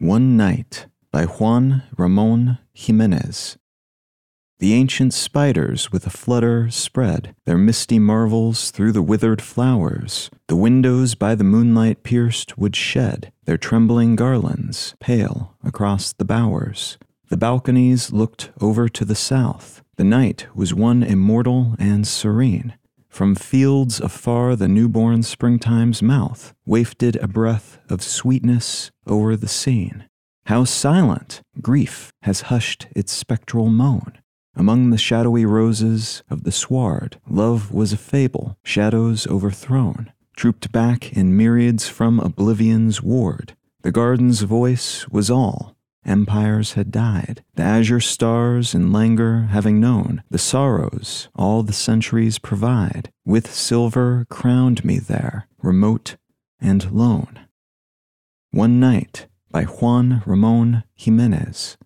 One Night by Juan Ramon Jimenez. The ancient spiders with a flutter spread their misty marvels through the withered flowers. The windows by the moonlight pierced would shed their trembling garlands pale across the bowers. The balconies looked over to the south. The night was one immortal and serene. From fields afar, the newborn springtime's mouth wafted a breath of sweetness over the scene. How silent grief has hushed its spectral moan. Among the shadowy roses of the sward, love was a fable, shadows overthrown, trooped back in myriads from oblivion's ward. The garden's voice was all, Empires had died, the azure stars in languor having known the sorrows all the centuries provide, with silver crowned me there, remote and lone. One Night by Juan Ramon Jimenez.